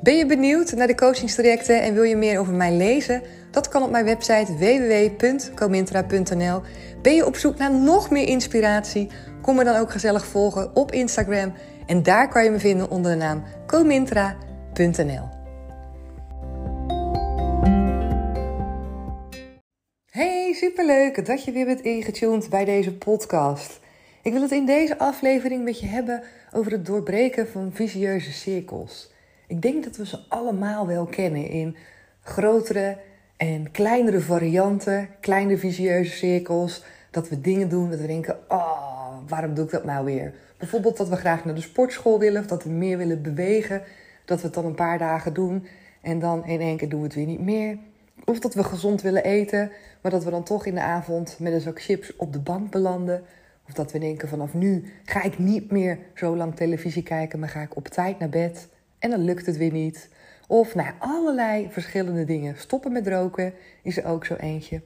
Ben je benieuwd naar de coachingstrajecten en wil je meer over mij lezen? Dat kan op mijn website www.comintra.nl. Ben je op zoek naar nog meer inspiratie? Kom me dan ook gezellig volgen op Instagram. En daar kan je me vinden onder de naam comintra.nl. Hey, superleuk dat je weer bent ingetuned bij deze podcast. Ik wil het in deze aflevering met je hebben over het doorbreken van visieuze cirkels. Ik denk dat we ze allemaal wel kennen in grotere en kleinere varianten, kleine visieuze cirkels. Dat we dingen doen dat we denken: oh, waarom doe ik dat nou weer? Bijvoorbeeld dat we graag naar de sportschool willen of dat we meer willen bewegen. Dat we het dan een paar dagen doen en dan in één keer doen we het weer niet meer. Of dat we gezond willen eten, maar dat we dan toch in de avond met een zak chips op de bank belanden. Of dat we denken: vanaf nu ga ik niet meer zo lang televisie kijken, maar ga ik op tijd naar bed. En dan lukt het weer niet. Of nou, allerlei verschillende dingen. Stoppen met roken is er ook zo eentje.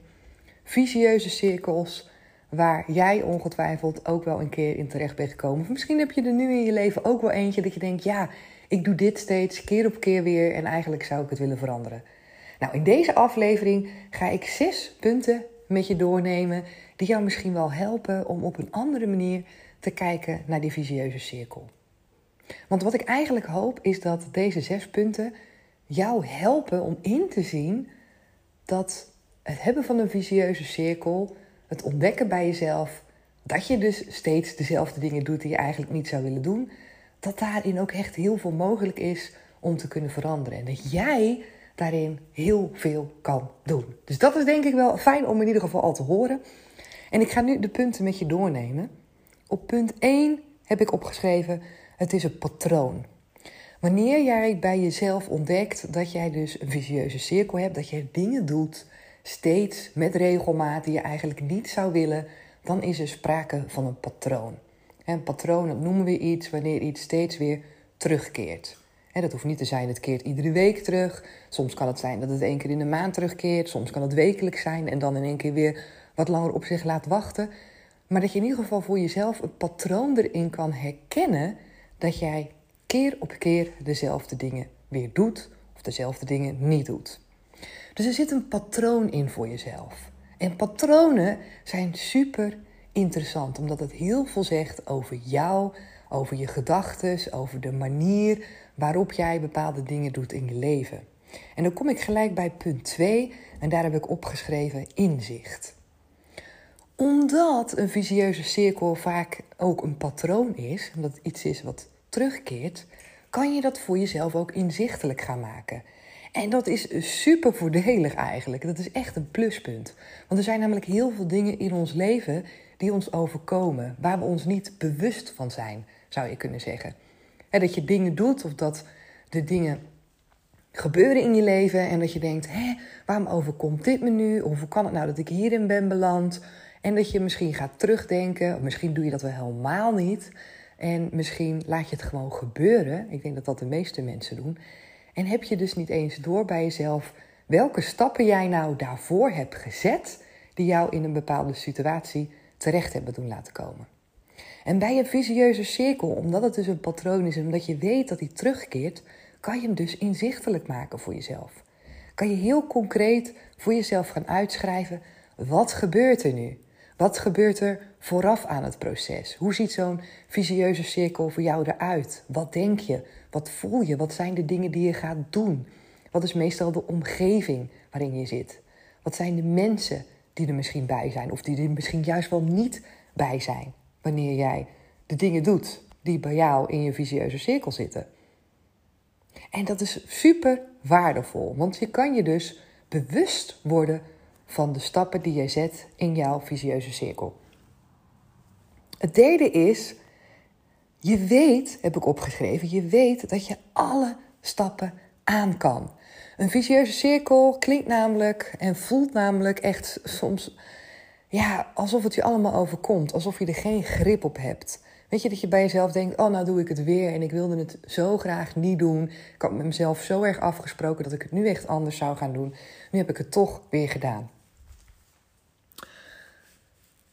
Visieuze cirkels waar jij ongetwijfeld ook wel een keer in terecht bent gekomen. Of misschien heb je er nu in je leven ook wel eentje dat je denkt: ja, ik doe dit steeds keer op keer weer en eigenlijk zou ik het willen veranderen. Nou, in deze aflevering ga ik zes punten met je doornemen die jou misschien wel helpen om op een andere manier te kijken naar die visieuze cirkel. Want wat ik eigenlijk hoop is dat deze zes punten jou helpen om in te zien dat het hebben van een visieuze cirkel, het ontdekken bij jezelf, dat je dus steeds dezelfde dingen doet die je eigenlijk niet zou willen doen, dat daarin ook echt heel veel mogelijk is om te kunnen veranderen. En dat jij daarin heel veel kan doen. Dus dat is denk ik wel fijn om in ieder geval al te horen. En ik ga nu de punten met je doornemen. Op punt 1 heb ik opgeschreven: het is een patroon. Wanneer jij bij jezelf ontdekt dat jij dus een visieuze cirkel hebt, dat je dingen doet steeds met regelmaat die je eigenlijk niet zou willen, dan is er sprake van een patroon. Een patroon, dat noemen we iets wanneer iets steeds weer terugkeert. dat hoeft niet te zijn, het keert iedere week terug. Soms kan het zijn dat het één keer in de maand terugkeert. Soms kan het wekelijks zijn en dan in één keer weer wat langer op zich laat wachten. Maar dat je in ieder geval voor jezelf een patroon erin kan herkennen dat jij keer op keer dezelfde dingen weer doet of dezelfde dingen niet doet. Dus er zit een patroon in voor jezelf. En patronen zijn super interessant, omdat het heel veel zegt over jou, over je gedachten, over de manier waarop jij bepaalde dingen doet in je leven. En dan kom ik gelijk bij punt 2 en daar heb ik opgeschreven inzicht. Omdat een visieuze cirkel vaak ook een patroon is, omdat het iets is wat terugkeert, kan je dat voor jezelf ook inzichtelijk gaan maken. En dat is super voordelig eigenlijk. Dat is echt een pluspunt. Want er zijn namelijk heel veel dingen in ons leven die ons overkomen, waar we ons niet bewust van zijn, zou je kunnen zeggen. dat je dingen doet of dat de dingen gebeuren in je leven en dat je denkt: hé, waarom overkomt dit me nu? Of hoe kan het nou dat ik hierin ben beland? En dat je misschien gaat terugdenken, of misschien doe je dat wel helemaal niet. En misschien laat je het gewoon gebeuren. Ik denk dat dat de meeste mensen doen. En heb je dus niet eens door bij jezelf welke stappen jij nou daarvoor hebt gezet die jou in een bepaalde situatie terecht hebben doen laten komen. En bij een visieuze cirkel, omdat het dus een patroon is en omdat je weet dat hij terugkeert, kan je hem dus inzichtelijk maken voor jezelf. Kan je heel concreet voor jezelf gaan uitschrijven: wat gebeurt er nu? Wat gebeurt er vooraf aan het proces? Hoe ziet zo'n visieuze cirkel voor jou eruit? Wat denk je? Wat voel je? Wat zijn de dingen die je gaat doen? Wat is meestal de omgeving waarin je zit? Wat zijn de mensen die er misschien bij zijn? Of die er misschien juist wel niet bij zijn wanneer jij de dingen doet die bij jou in je visieuze cirkel zitten. En dat is super waardevol, want je kan je dus bewust worden van de stappen die jij zet in jouw visieuze cirkel. Het derde is, je weet, heb ik opgeschreven, je weet dat je alle stappen aan kan. Een visieuze cirkel klinkt namelijk en voelt namelijk echt soms ja, alsof het je allemaal overkomt, alsof je er geen grip op hebt. Weet je dat je bij jezelf denkt: oh, nou doe ik het weer en ik wilde het zo graag niet doen. Ik had met mezelf zo erg afgesproken dat ik het nu echt anders zou gaan doen. Nu heb ik het toch weer gedaan.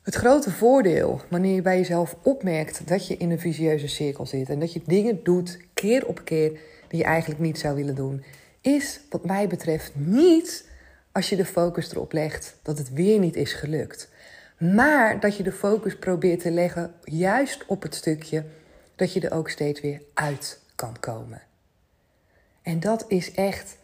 Het grote voordeel wanneer je bij jezelf opmerkt dat je in een visieuze cirkel zit en dat je dingen doet keer op keer die je eigenlijk niet zou willen doen, is wat mij betreft niet als je de focus erop legt dat het weer niet is gelukt. Maar dat je de focus probeert te leggen juist op het stukje dat je er ook steeds weer uit kan komen. En dat is echt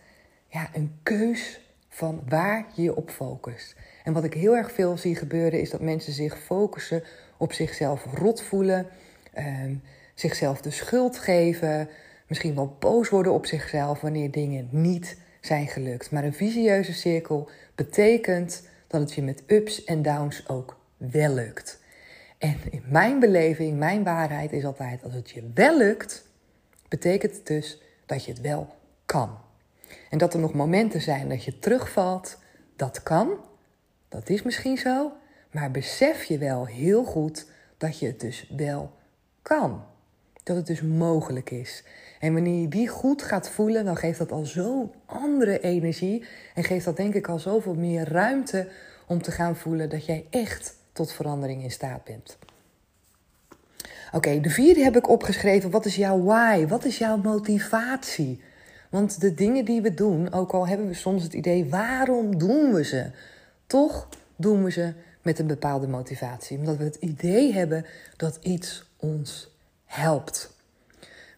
ja, een keus van waar je je op focust. En wat ik heel erg veel zie gebeuren is dat mensen zich focussen op zichzelf rot voelen, ehm, zichzelf de schuld geven, misschien wel boos worden op zichzelf wanneer dingen niet zijn gelukt. Maar een visieuze cirkel betekent dat het je met ups en downs ook wel lukt. En in mijn beleving, mijn waarheid is altijd: als het je wel lukt, betekent het dus dat je het wel kan. En dat er nog momenten zijn dat je terugvalt, dat kan. Dat is misschien zo. Maar besef je wel heel goed dat je het dus wel kan. Dat het dus mogelijk is. En wanneer je die goed gaat voelen, dan geeft dat al zo'n andere energie. En geeft dat denk ik al zoveel meer ruimte om te gaan voelen dat jij echt tot verandering in staat bent. Oké, de vierde heb ik opgeschreven. Wat is jouw why? Wat is jouw motivatie? Want de dingen die we doen, ook al hebben we soms het idee, waarom doen we ze? Toch doen we ze met een bepaalde motivatie. Omdat we het idee hebben dat iets ons helpt.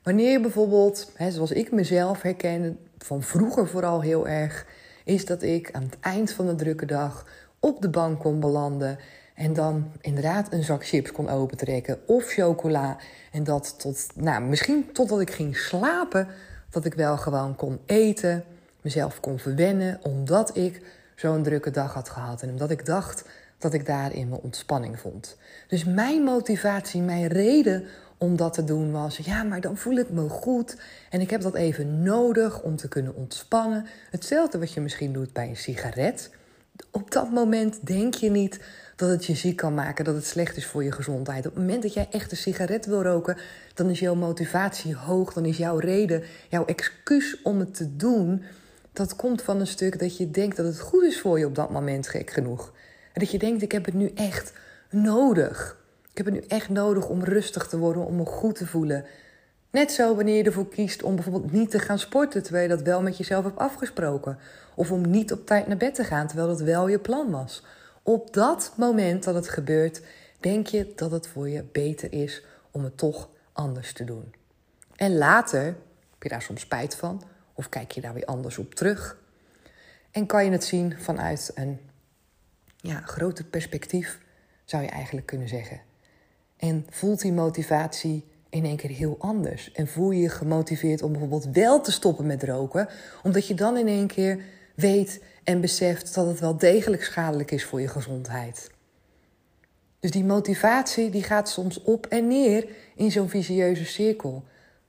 Wanneer bijvoorbeeld, hè, zoals ik mezelf herken, van vroeger vooral heel erg, is dat ik aan het eind van de drukke dag op de bank kon belanden en dan inderdaad een zak chips kon opentrekken of chocola. En dat tot, nou, misschien totdat ik ging slapen, dat ik wel gewoon kon eten, mezelf kon verwennen, omdat ik zo'n drukke dag had gehad. En omdat ik dacht dat ik daarin mijn ontspanning vond. Dus mijn motivatie, mijn reden om dat te doen was: ja, maar dan voel ik me goed en ik heb dat even nodig om te kunnen ontspannen. Hetzelfde wat je misschien doet bij een sigaret. Op dat moment denk je niet dat het je ziek kan maken, dat het slecht is voor je gezondheid. Op het moment dat jij echt een sigaret wil roken, dan is jouw motivatie hoog, dan is jouw reden, jouw excuus om het te doen, dat komt van een stuk dat je denkt dat het goed is voor je op dat moment, gek genoeg. En dat je denkt, ik heb het nu echt nodig. Ik heb het nu echt nodig om rustig te worden, om me goed te voelen. Net zo wanneer je ervoor kiest om bijvoorbeeld niet te gaan sporten terwijl je dat wel met jezelf hebt afgesproken. Of om niet op tijd naar bed te gaan terwijl dat wel je plan was. Op dat moment dat het gebeurt, denk je dat het voor je beter is om het toch anders te doen. En later heb je daar soms spijt van, of kijk je daar weer anders op terug. En kan je het zien vanuit een ja, groter perspectief, zou je eigenlijk kunnen zeggen. En voelt die motivatie in één keer heel anders. En voel je je gemotiveerd om bijvoorbeeld wel te stoppen met roken, omdat je dan in één keer weet en beseft dat het wel degelijk schadelijk is voor je gezondheid. Dus die motivatie die gaat soms op en neer in zo'n visieuze cirkel.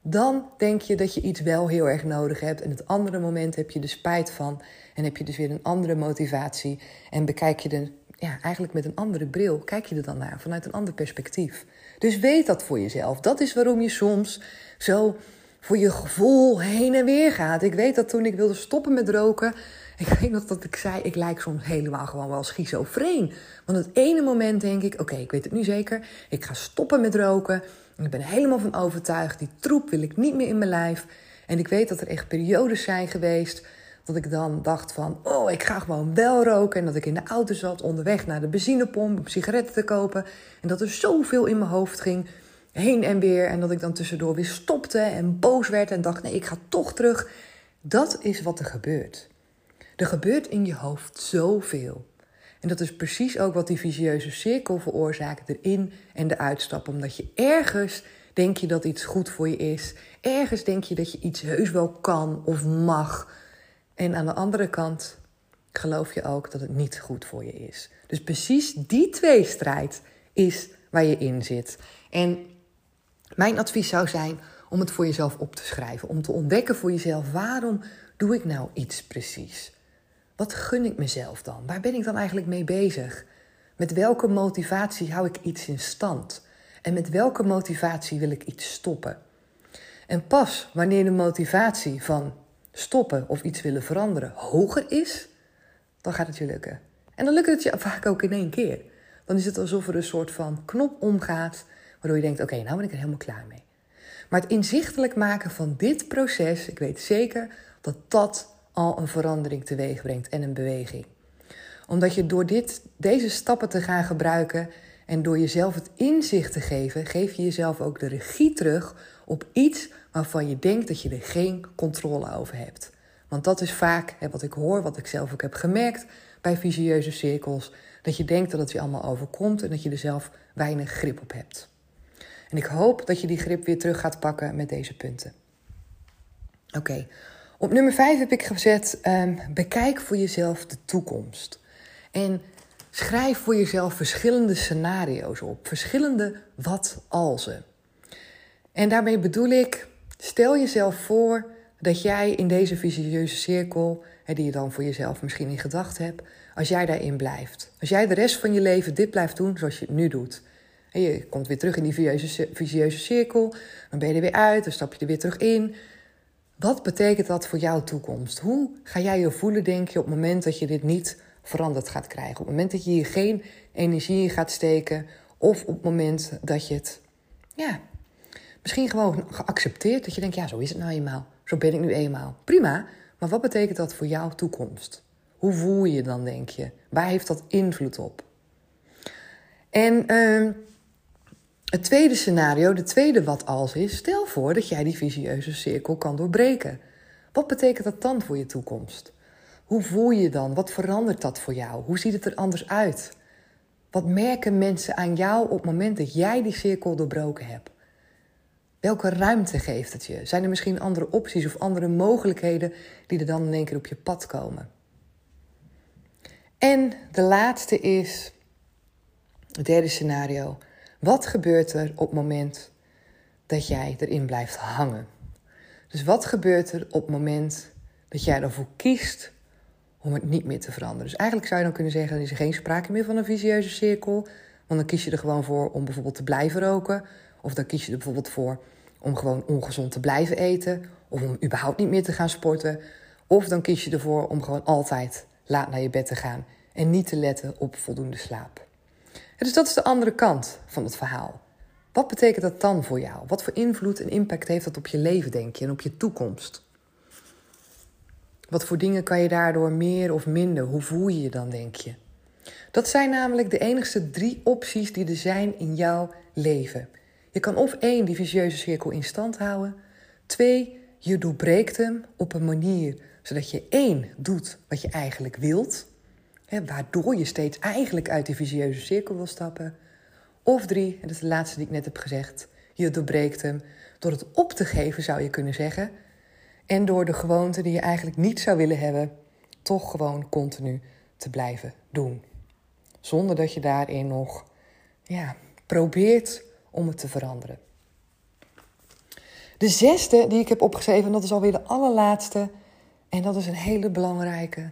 Dan denk je dat je iets wel heel erg nodig hebt en het andere moment heb je er spijt van en heb je dus weer een andere motivatie en bekijk je de ja, eigenlijk met een andere bril kijk je er dan naar, vanuit een ander perspectief. Dus weet dat voor jezelf. Dat is waarom je soms zo voor je gevoel heen en weer gaat. Ik weet dat toen ik wilde stoppen met roken, ik weet nog dat ik zei, ik lijk soms helemaal gewoon wel schizofreen. Want het ene moment denk ik, oké, ik weet het nu zeker, ik ga stoppen met roken. Ik ben helemaal van overtuigd, die troep wil ik niet meer in mijn lijf. En ik weet dat er echt periodes zijn geweest dat ik dan dacht van, oh, ik ga gewoon wel roken. En dat ik in de auto zat onderweg naar de benzinepomp om sigaretten te kopen. En dat er zoveel in mijn hoofd ging, heen en weer. En dat ik dan tussendoor weer stopte en boos werd en dacht, nee, ik ga toch terug. Dat is wat er gebeurt. Er gebeurt in je hoofd zoveel. En dat is precies ook wat die visieuze cirkel veroorzaakt, erin en de uitstap. Omdat je ergens denk je dat iets goed voor je is. Ergens denk je dat je iets heus wel kan of mag. En aan de andere kant geloof je ook dat het niet goed voor je is. Dus precies die tweestrijd is waar je in zit. En mijn advies zou zijn om het voor jezelf op te schrijven. Om te ontdekken voor jezelf waarom doe ik nou iets precies. Wat gun ik mezelf dan? Waar ben ik dan eigenlijk mee bezig? Met welke motivatie hou ik iets in stand? En met welke motivatie wil ik iets stoppen? En pas wanneer de motivatie van stoppen of iets willen veranderen hoger is, dan gaat het je lukken. En dan lukt het je vaak ook in één keer. Dan is het alsof er een soort van knop omgaat, waardoor je denkt: oké, nou ben ik er helemaal klaar mee. Maar het inzichtelijk maken van dit proces, ik weet zeker dat dat al een verandering teweeg brengt en een beweging. Omdat je door dit, deze stappen te gaan gebruiken en door jezelf het inzicht te geven, geef je jezelf ook de regie terug op iets waarvan je denkt dat je er geen controle over hebt. Want dat is vaak wat ik hoor, wat ik zelf ook heb gemerkt bij visieuze cirkels. Dat je denkt dat het je allemaal overkomt en dat je er zelf weinig grip op hebt. En ik hoop dat je die grip weer terug gaat pakken met deze punten. Oké, op nummer 5 heb ik gezet: um, bekijk voor jezelf de toekomst. En schrijf voor jezelf verschillende scenario's op, verschillende wat-alsen. En daarmee bedoel ik, stel jezelf voor dat jij in deze visieuze cirkel, die je dan voor jezelf misschien in gedachten hebt, als jij daarin blijft. Als jij de rest van je leven dit blijft doen zoals je het nu doet. Je komt weer terug in die visieuze cirkel, dan ben je er weer uit, dan stap je er weer terug in. Wat betekent dat voor jouw toekomst? Hoe ga jij je voelen, denk je, op het moment dat je dit niet veranderd gaat krijgen? Op het moment dat je hier geen energie in gaat steken, of op het moment dat je het, ja, misschien gewoon geaccepteerd, dat je denkt, ja, zo is het nou eenmaal. Zo ben ik nu eenmaal. Prima, maar wat betekent dat voor jouw toekomst? Hoe voel je je dan, denk je? Waar heeft dat invloed op? En uh, het tweede scenario, de tweede wat als is, stel voor dat jij die visieuze cirkel kan doorbreken. Wat betekent dat dan voor je toekomst? Hoe voel je je dan? Wat verandert dat voor jou? Hoe ziet het er anders uit? Wat merken mensen aan jou op het moment dat jij die cirkel doorbroken hebt? Welke ruimte geeft het je? Zijn er misschien andere opties of andere mogelijkheden die er dan in één keer op je pad komen? En de laatste is, het derde scenario. Wat gebeurt er op het moment dat jij erin blijft hangen? Dus wat gebeurt er op het moment dat jij ervoor kiest om het niet meer te veranderen? Dus eigenlijk zou je dan kunnen zeggen: er is geen sprake meer van een visieuze cirkel. Want dan kies je er gewoon voor om bijvoorbeeld te blijven roken. Of dan kies je er bijvoorbeeld voor om gewoon ongezond te blijven eten. Of om überhaupt niet meer te gaan sporten. Of dan kies je ervoor om gewoon altijd laat naar je bed te gaan en niet te letten op voldoende slaap. Dus dat is de andere kant van het verhaal. Wat betekent dat dan voor jou? Wat voor invloed en impact heeft dat op je leven, denk je, en op je toekomst? Wat voor dingen kan je daardoor meer of minder? Hoe voel je je dan, denk je? Dat zijn namelijk de enigste drie opties die er zijn in jouw leven. Je kan of één, die visieuze cirkel in stand houden. Twee, je doorbreekt hem op een manier zodat je één doet wat je eigenlijk wilt. Waardoor je steeds eigenlijk uit die visieuze cirkel wil stappen. Of drie, en dat is de laatste die ik net heb gezegd, je doorbreekt hem door het op te geven, zou je kunnen zeggen. En door de gewoonte die je eigenlijk niet zou willen hebben, toch gewoon continu te blijven doen. Zonder dat je daarin nog ja, probeert om het te veranderen. De zesde die ik heb opgeschreven, en dat is alweer de allerlaatste, en dat is een hele belangrijke.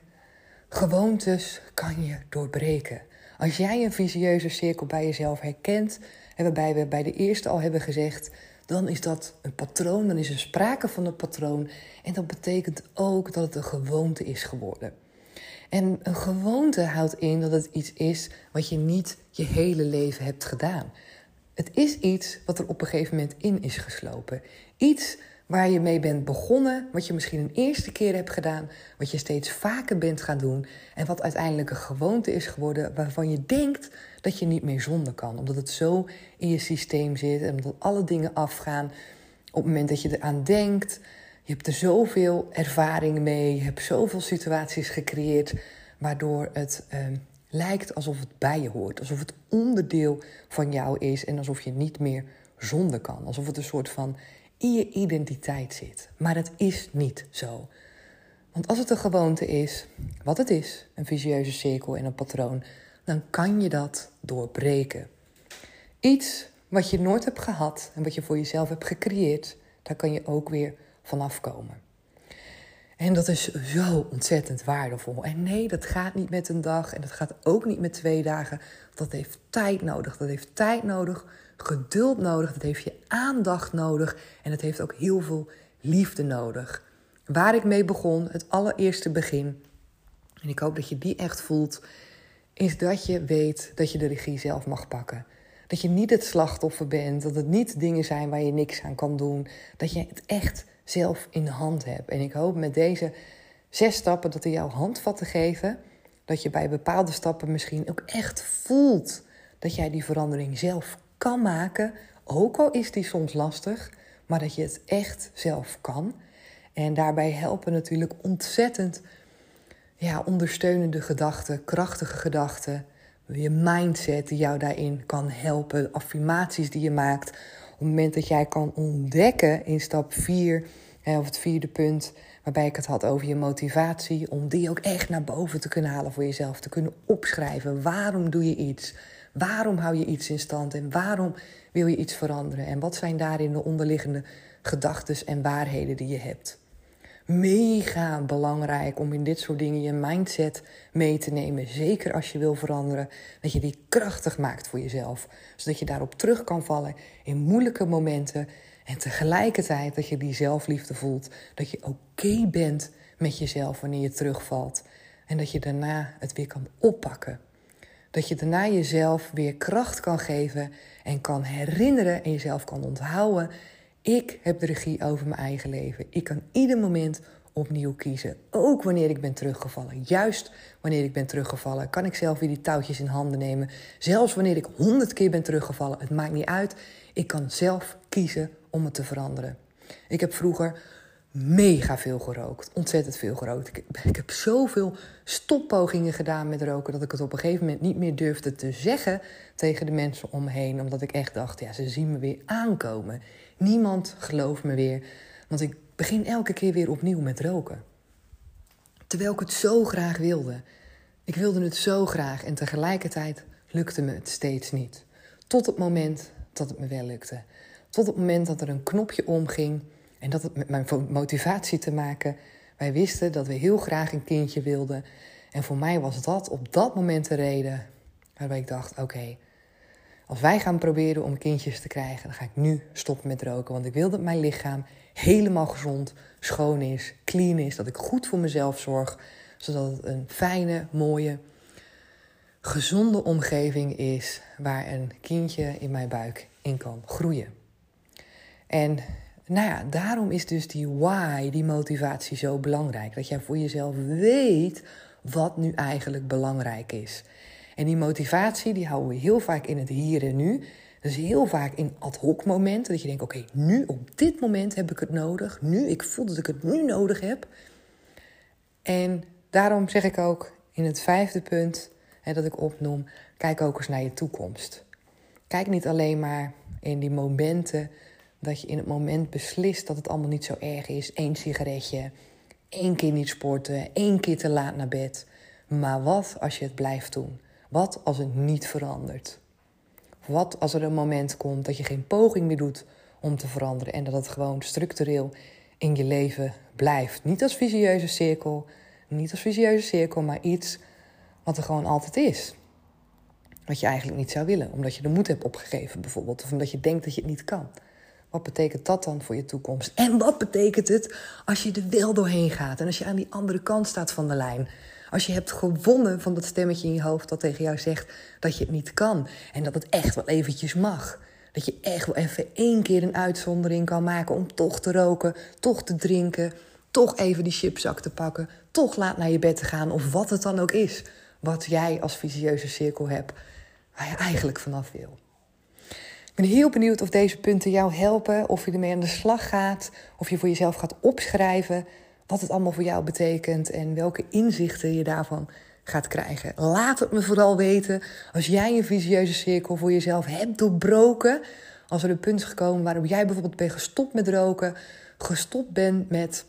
Gewoontes kan je doorbreken. Als jij een visieuze cirkel bij jezelf herkent, en waarbij we bij de eerste al hebben gezegd, dan is dat een patroon, dan is er sprake van een patroon. En dat betekent ook dat het een gewoonte is geworden. En een gewoonte houdt in dat het iets is wat je niet je hele leven hebt gedaan. Het is iets wat er op een gegeven moment in is geslopen. Iets waar je mee bent begonnen, wat je misschien een eerste keer hebt gedaan, wat je steeds vaker bent gaan doen en wat uiteindelijk een gewoonte is geworden waarvan je denkt dat je niet meer zonder kan, omdat het zo in je systeem zit en omdat alle dingen afgaan op het moment dat je eraan denkt. Je hebt er zoveel ervaring mee, je hebt zoveel situaties gecreëerd waardoor het ehm, lijkt alsof het bij je hoort, alsof het onderdeel van jou is en alsof je niet meer zonder kan, alsof het een soort van in je identiteit zit. Maar het is niet zo. Want als het een gewoonte is, wat het is, een vicieuze cirkel en een patroon, dan kan je dat doorbreken. Iets wat je nooit hebt gehad en wat je voor jezelf hebt gecreëerd, daar kan je ook weer vanaf komen. En dat is zo ontzettend waardevol. En nee, dat gaat niet met een dag en dat gaat ook niet met twee dagen. Dat heeft tijd nodig. Dat heeft tijd nodig, geduld nodig, dat heeft je aandacht nodig en het heeft ook heel veel liefde nodig. Waar ik mee begon, het allereerste begin, en ik hoop dat je die echt voelt, is dat je weet dat je de regie zelf mag pakken. Dat je niet het slachtoffer bent, dat het niet dingen zijn waar je niks aan kan doen. Dat je het echt zelf in de hand hebt. En ik hoop met deze zes stappen dat die jou handvatten geven. Dat je bij bepaalde stappen misschien ook echt voelt dat jij die verandering zelf kan maken. Ook al is die soms lastig, maar dat je het echt zelf kan. En daarbij helpen natuurlijk ontzettend ja, ondersteunende gedachten, krachtige gedachten. Je mindset die jou daarin kan helpen. Affirmaties die je maakt. Het moment dat jij kan ontdekken in stap 4, of het vierde punt, waarbij ik het had over je motivatie, om die ook echt naar boven te kunnen halen voor jezelf. Te kunnen opschrijven. Waarom doe je iets? Waarom hou je iets in stand? En waarom wil je iets veranderen? En wat zijn daarin de onderliggende gedachten en waarheden die je hebt? Mega belangrijk om in dit soort dingen je mindset mee te nemen. Zeker als je wil veranderen. Dat je die krachtig maakt voor jezelf. Zodat je daarop terug kan vallen in moeilijke momenten. En tegelijkertijd dat je die zelfliefde voelt. Dat je oké bent met jezelf wanneer je terugvalt. En dat je daarna het weer kan oppakken. Dat je daarna jezelf weer kracht kan geven en kan herinneren en jezelf kan onthouden ik heb de regie over mijn eigen leven. Ik kan ieder moment opnieuw kiezen. Ook wanneer ik ben teruggevallen. Juist wanneer ik ben teruggevallen, kan ik zelf weer die touwtjes in handen nemen. Zelfs wanneer ik honderd keer ben teruggevallen, het maakt niet uit. Ik kan zelf kiezen om het te veranderen. Ik heb vroeger mega veel gerookt. Ontzettend veel gerookt. Ik, heb zoveel stoppogingen gedaan met roken dat ik het op een gegeven moment niet meer durfde te zeggen tegen de mensen om me heen. Omdat ik echt dacht, ja, ze zien me weer aankomen. Niemand gelooft me weer, want ik begin elke keer weer opnieuw met roken. Terwijl ik het zo graag wilde. Ik wilde het zo graag en tegelijkertijd lukte me het steeds niet. Tot het moment dat het me wel lukte. Tot het moment dat er een knopje omging en dat het met mijn motivatie te maken. Wij wisten dat we heel graag een kindje wilden. En voor mij was dat op dat moment de reden waarbij ik dacht: oké, als wij gaan proberen om kindjes te krijgen, dan ga ik nu stoppen met roken. Want ik wil dat mijn lichaam helemaal gezond, schoon is, clean is. Dat ik goed voor mezelf zorg. Zodat het een fijne, mooie, gezonde omgeving is waar een kindje in mijn buik in kan groeien. En nou ja, daarom is dus die why, die motivatie zo belangrijk. Dat jij voor jezelf weet wat nu eigenlijk belangrijk is. En die motivatie die houden we heel vaak in het hier en nu. Dus heel vaak in ad hoc momenten. Dat je denkt, oké, nu op dit moment heb ik het nodig. Nu, ik voel dat ik het nu nodig heb. En daarom zeg ik ook in het vijfde punt hè, dat ik opnoem... kijk ook eens naar je toekomst. Kijk niet alleen maar in die momenten dat je in het moment beslist dat het allemaal niet zo erg is. Eén sigaretje, één keer niet sporten, één keer te laat naar bed. Maar wat als je het blijft doen? Wat als het niet verandert? Wat als er een moment komt dat je geen poging meer doet om te veranderen en dat het gewoon structureel in je leven blijft? Niet als visieuze cirkel, niet als visieuze cirkel, maar iets wat er gewoon altijd is. Wat je eigenlijk niet zou willen, omdat je de moed hebt opgegeven bijvoorbeeld, of omdat je denkt dat je het niet kan. Wat betekent dat dan voor je toekomst? En wat betekent het als je er wel doorheen gaat en als je aan die andere kant staat van de lijn? Als je hebt gewonnen van dat stemmetje in je hoofd dat tegen jou zegt dat je het niet kan en dat het echt wel eventjes mag. Dat je echt wel even één keer een uitzondering kan maken om toch te roken, toch te drinken, toch even die chipzak te pakken, toch laat naar je bed te gaan of wat het dan ook is. Wat jij als visieuze cirkel hebt, waar je eigenlijk vanaf wil. Ik ben heel benieuwd of deze punten jou helpen, of je ermee aan de slag gaat, of je voor jezelf gaat opschrijven wat het allemaal voor jou betekent en welke inzichten je daarvan gaat krijgen. Laat het me vooral weten als jij een visieuze cirkel voor jezelf hebt doorbroken. Als er een punt is gekomen waarop jij bijvoorbeeld bent gestopt met roken, gestopt bent met,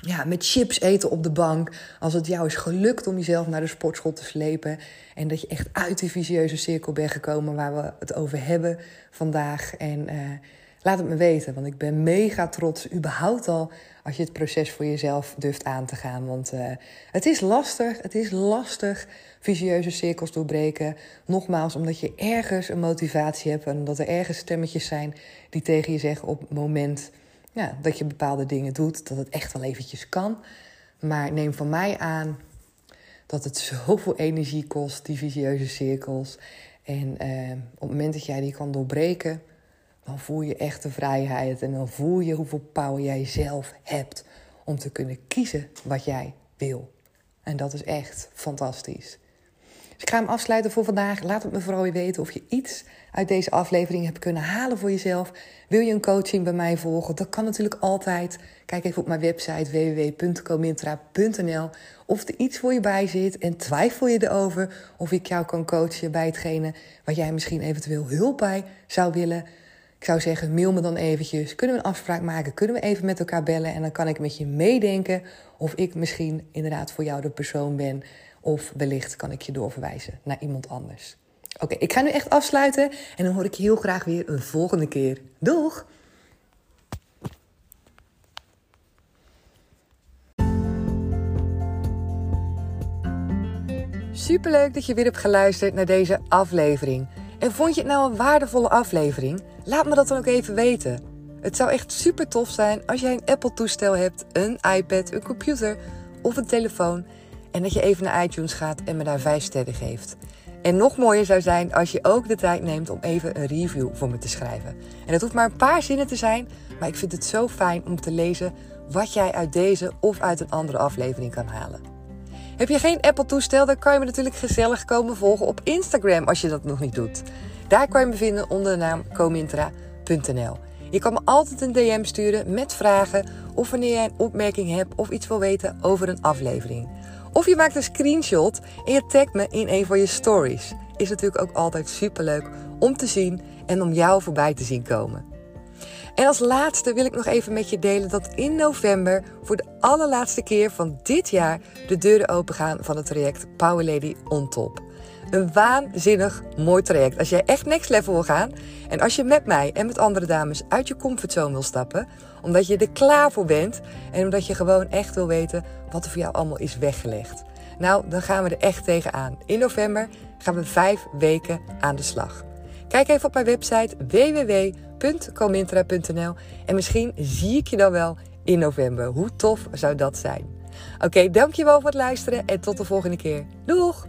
ja, met chips eten op de bank. Als het jou is gelukt om jezelf naar de sportschool te slepen. En dat je echt uit die visieuze cirkel bent gekomen waar we het over hebben vandaag. En uh, laat het me weten, want ik ben mega trots überhaupt al als je het proces voor jezelf durft aan te gaan. Want uh, het is lastig, het is lastig visieuze cirkels doorbreken. Nogmaals, omdat je ergens een motivatie hebt en omdat er ergens stemmetjes zijn die tegen je zeggen op het moment ja, dat je bepaalde dingen doet, dat het echt wel eventjes kan. Maar neem van mij aan dat het zoveel energie kost, die visieuze cirkels. En uh, op het moment dat jij die kan doorbreken, dan voel je echt de vrijheid en dan voel je hoeveel power jij zelf hebt om te kunnen kiezen wat jij wil. En dat is echt fantastisch. Dus ik ga hem afsluiten voor vandaag. Laat het me vooral weten of je iets uit deze aflevering hebt kunnen halen voor jezelf. Wil je een coaching bij mij volgen? Dat kan natuurlijk altijd. Kijk even op mijn website www.comintra.nl of er iets voor je bij zit en twijfel je erover of ik jou kan coachen bij hetgene waar jij misschien eventueel hulp bij zou willen. Ik zou zeggen, mail me dan eventjes. Kunnen we een afspraak maken? Kunnen we even met elkaar bellen? En dan kan ik met je meedenken of ik misschien inderdaad voor jou de persoon ben. Of wellicht kan ik je doorverwijzen naar iemand anders. Oké, ik ga nu echt afsluiten en dan hoor ik je heel graag weer een volgende keer. Doeg! Superleuk dat je weer hebt geluisterd naar deze aflevering. En vond je het nou een waardevolle aflevering? Laat me dat dan ook even weten. Het zou echt super tof zijn als jij een Apple-toestel hebt, een iPad, een computer of een telefoon. En dat je even naar iTunes gaat en me daar 5 sterren geeft. En nog mooier zou zijn als je ook de tijd neemt om even een review voor me te schrijven. En het hoeft maar een paar zinnen te zijn, maar ik vind het zo fijn om te lezen wat jij uit deze of uit een andere aflevering kan halen. Heb je geen Apple-toestel, dan kan je me natuurlijk gezellig komen volgen op Instagram als je dat nog niet doet. Daar kan je me vinden onder de naam comintra.nl. Je kan me altijd een DM sturen met vragen of wanneer jij een opmerking hebt of iets wil weten over een aflevering. Of je maakt een screenshot en je tagt me in een van je stories. Is natuurlijk ook altijd superleuk om te zien en om jou voorbij te zien komen. En als laatste wil ik nog even met je delen dat in november voor de allerlaatste keer van dit jaar de deuren opengaan van het traject Power Lady on Top. Een waanzinnig mooi traject. Als jij echt next level wil gaan en als je met mij en met andere dames uit je comfortzone wil stappen, omdat je er klaar voor bent en omdat je gewoon echt wil weten wat er voor jou allemaal is weggelegd. Nou, dan gaan we er echt tegenaan. In november gaan we vijf weken aan de slag. Kijk even op mijn website www.comintra.nl en misschien zie ik je dan wel in november. Hoe tof zou dat zijn? Oké, dankjewel voor het luisteren en tot de volgende keer. Doeg!